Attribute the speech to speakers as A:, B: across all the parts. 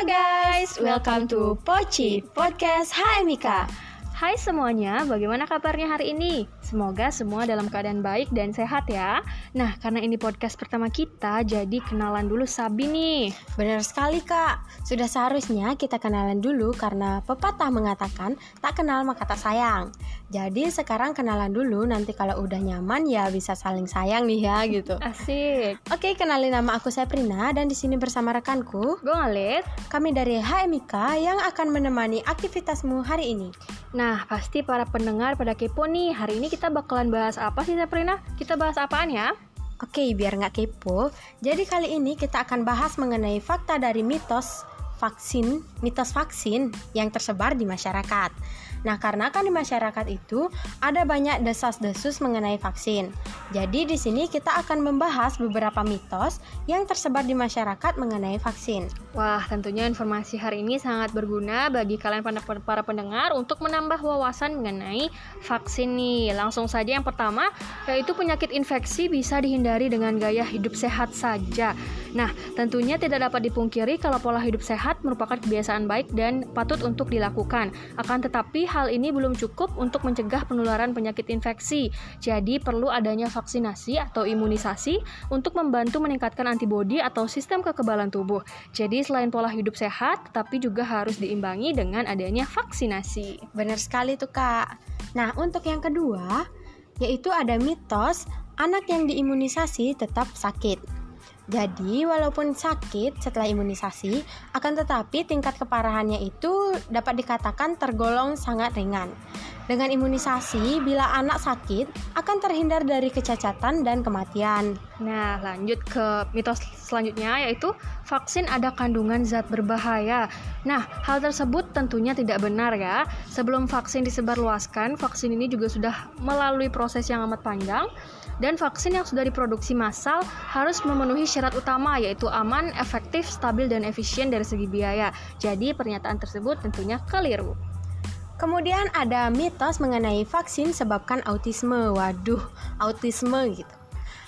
A: Halo guys, welcome to Poci Podcast HMIK.
B: Hai semuanya, bagaimana kabarnya hari ini? Semoga semua dalam keadaan baik dan sehat ya. Nah, karena ini podcast pertama kita, jadi kenalan dulu Sabi nih.
A: Benar sekali kak, sudah seharusnya kita kenalan dulu karena pepatah mengatakan tak kenal maka tak sayang. Jadi sekarang kenalan dulu, nanti kalau udah nyaman ya bisa saling sayang nih ya gitu.
B: Asik.
A: Oke, kenalin nama aku Sabrina dan di sini bersama rekanku.
B: Gue.
A: Kami dari HMIK yang akan menemani aktivitasmu hari ini.
B: Nah, pasti para pendengar pada kepo nih. Hari ini kita bakalan bahas apa sih Sabrina? Kita bahas apaan ya?
A: Oke, biar nggak kepo, jadi kali ini kita akan bahas mengenai fakta dari mitos vaksin, mitos vaksin yang tersebar di masyarakat. Nah, karena kan di masyarakat itu ada banyak desas-desus mengenai vaksin. Jadi di sini kita akan membahas beberapa mitos yang tersebar di masyarakat mengenai vaksin.
B: Wah, tentunya informasi hari ini sangat berguna bagi kalian para pendengar untuk menambah wawasan mengenai vaksin nih. Langsung saja yang pertama, yaitu penyakit infeksi bisa dihindari dengan gaya hidup sehat saja. Nah, tentunya tidak dapat dipungkiri kalau pola hidup sehat merupakan kebiasaan baik dan patut untuk dilakukan. Akan tetapi hal ini belum cukup untuk mencegah penularan penyakit infeksi. Jadi perlu adanya vaksinasi atau imunisasi untuk membantu meningkatkan antibodi atau sistem kekebalan tubuh. Jadi selain pola hidup sehat, tapi juga harus diimbangi dengan adanya vaksinasi.
A: Benar sekali tuh kak. Nah untuk yang kedua, yaitu ada mitos anak yang diimunisasi tetap sakit. Jadi, walaupun sakit setelah imunisasi, akan tetapi tingkat keparahannya itu dapat dikatakan tergolong sangat ringan. Dengan imunisasi, bila anak sakit, akan terhindar dari kecacatan dan kematian.
B: Nah, lanjut ke mitos selanjutnya, yaitu vaksin ada kandungan zat berbahaya. Nah, hal tersebut tentunya tidak benar ya. Sebelum vaksin disebarluaskan, vaksin ini juga sudah melalui proses yang amat panjang, dan vaksin yang sudah diproduksi massal harus memenuhi syarat utama, yaitu aman, efektif, stabil, dan efisien dari segi biaya. Jadi, pernyataan tersebut tentunya keliru.
A: Kemudian ada mitos mengenai vaksin sebabkan autisme. Waduh, autisme gitu.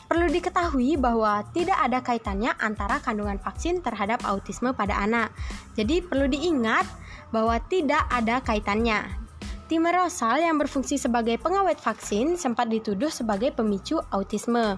A: Perlu diketahui bahwa tidak ada kaitannya antara kandungan vaksin terhadap autisme pada anak. Jadi perlu diingat bahwa tidak ada kaitannya. Timerosal yang berfungsi sebagai pengawet vaksin sempat dituduh sebagai pemicu autisme.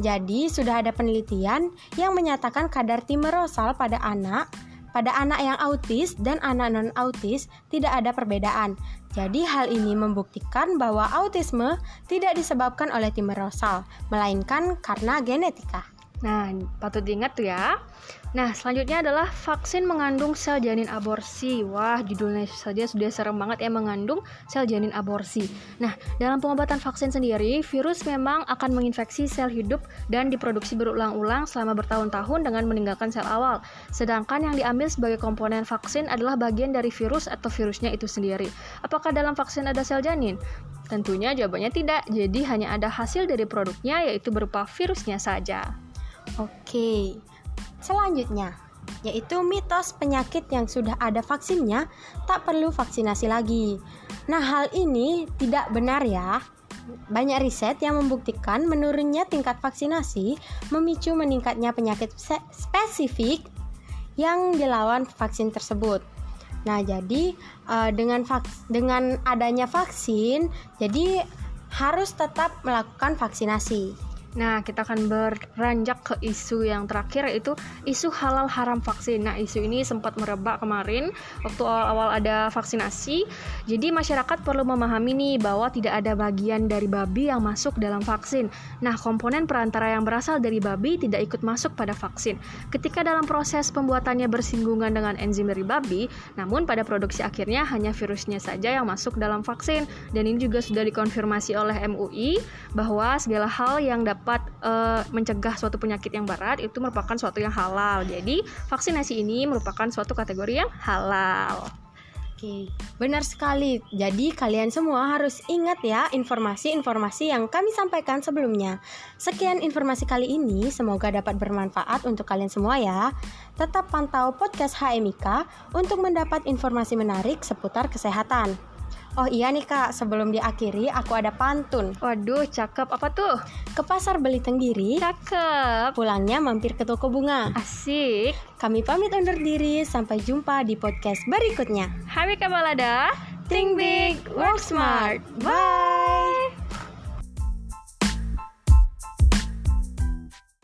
A: Jadi sudah ada penelitian yang menyatakan kadar timerosal pada anak pada anak yang autis dan anak non-autis tidak ada perbedaan. Jadi hal ini membuktikan bahwa autisme tidak disebabkan oleh timerosal, melainkan karena genetika.
B: Nah, patut diingat tuh ya. Nah, selanjutnya adalah vaksin mengandung sel janin aborsi. Wah, judulnya saja sudah serem banget ya mengandung sel janin aborsi. Nah, dalam pengobatan vaksin sendiri, virus memang akan menginfeksi sel hidup dan diproduksi berulang-ulang selama bertahun-tahun dengan meninggalkan sel awal. Sedangkan yang diambil sebagai komponen vaksin adalah bagian dari virus atau virusnya itu sendiri. Apakah dalam vaksin ada sel janin? Tentunya jawabannya tidak. Jadi hanya ada hasil dari produknya yaitu berupa virusnya saja.
A: Oke. Selanjutnya, yaitu mitos penyakit yang sudah ada vaksinnya tak perlu vaksinasi lagi. Nah, hal ini tidak benar ya. Banyak riset yang membuktikan menurunnya tingkat vaksinasi memicu meningkatnya penyakit spesifik yang dilawan vaksin tersebut. Nah, jadi uh, dengan dengan adanya vaksin, jadi harus tetap melakukan vaksinasi.
B: Nah, kita akan beranjak ke isu yang terakhir yaitu isu halal haram vaksin. Nah, isu ini sempat merebak kemarin waktu awal-awal ada vaksinasi. Jadi masyarakat perlu memahami nih bahwa tidak ada bagian dari babi yang masuk dalam vaksin. Nah, komponen perantara yang berasal dari babi tidak ikut masuk pada vaksin. Ketika dalam proses pembuatannya bersinggungan dengan enzim dari babi, namun pada produksi akhirnya hanya virusnya saja yang masuk dalam vaksin. Dan ini juga sudah dikonfirmasi oleh MUI bahwa segala hal yang dapat dapat uh, mencegah suatu penyakit yang berat itu merupakan suatu yang halal. Jadi, vaksinasi ini merupakan suatu kategori yang halal.
A: Oke, benar sekali. Jadi kalian semua harus ingat ya informasi-informasi yang kami sampaikan sebelumnya. Sekian informasi kali ini, semoga dapat bermanfaat untuk kalian semua ya. Tetap pantau podcast HMIK untuk mendapat informasi menarik seputar kesehatan. Oh iya nih kak, sebelum diakhiri aku ada pantun.
B: Waduh, cakep. Apa tuh?
A: Ke pasar beli tenggiri,
B: Cakep.
A: pulangnya mampir ke toko bunga.
B: Asik.
A: Kami pamit undur diri, sampai jumpa di podcast berikutnya.
B: Happy Kamalada.
A: Think big, work smart. Bye.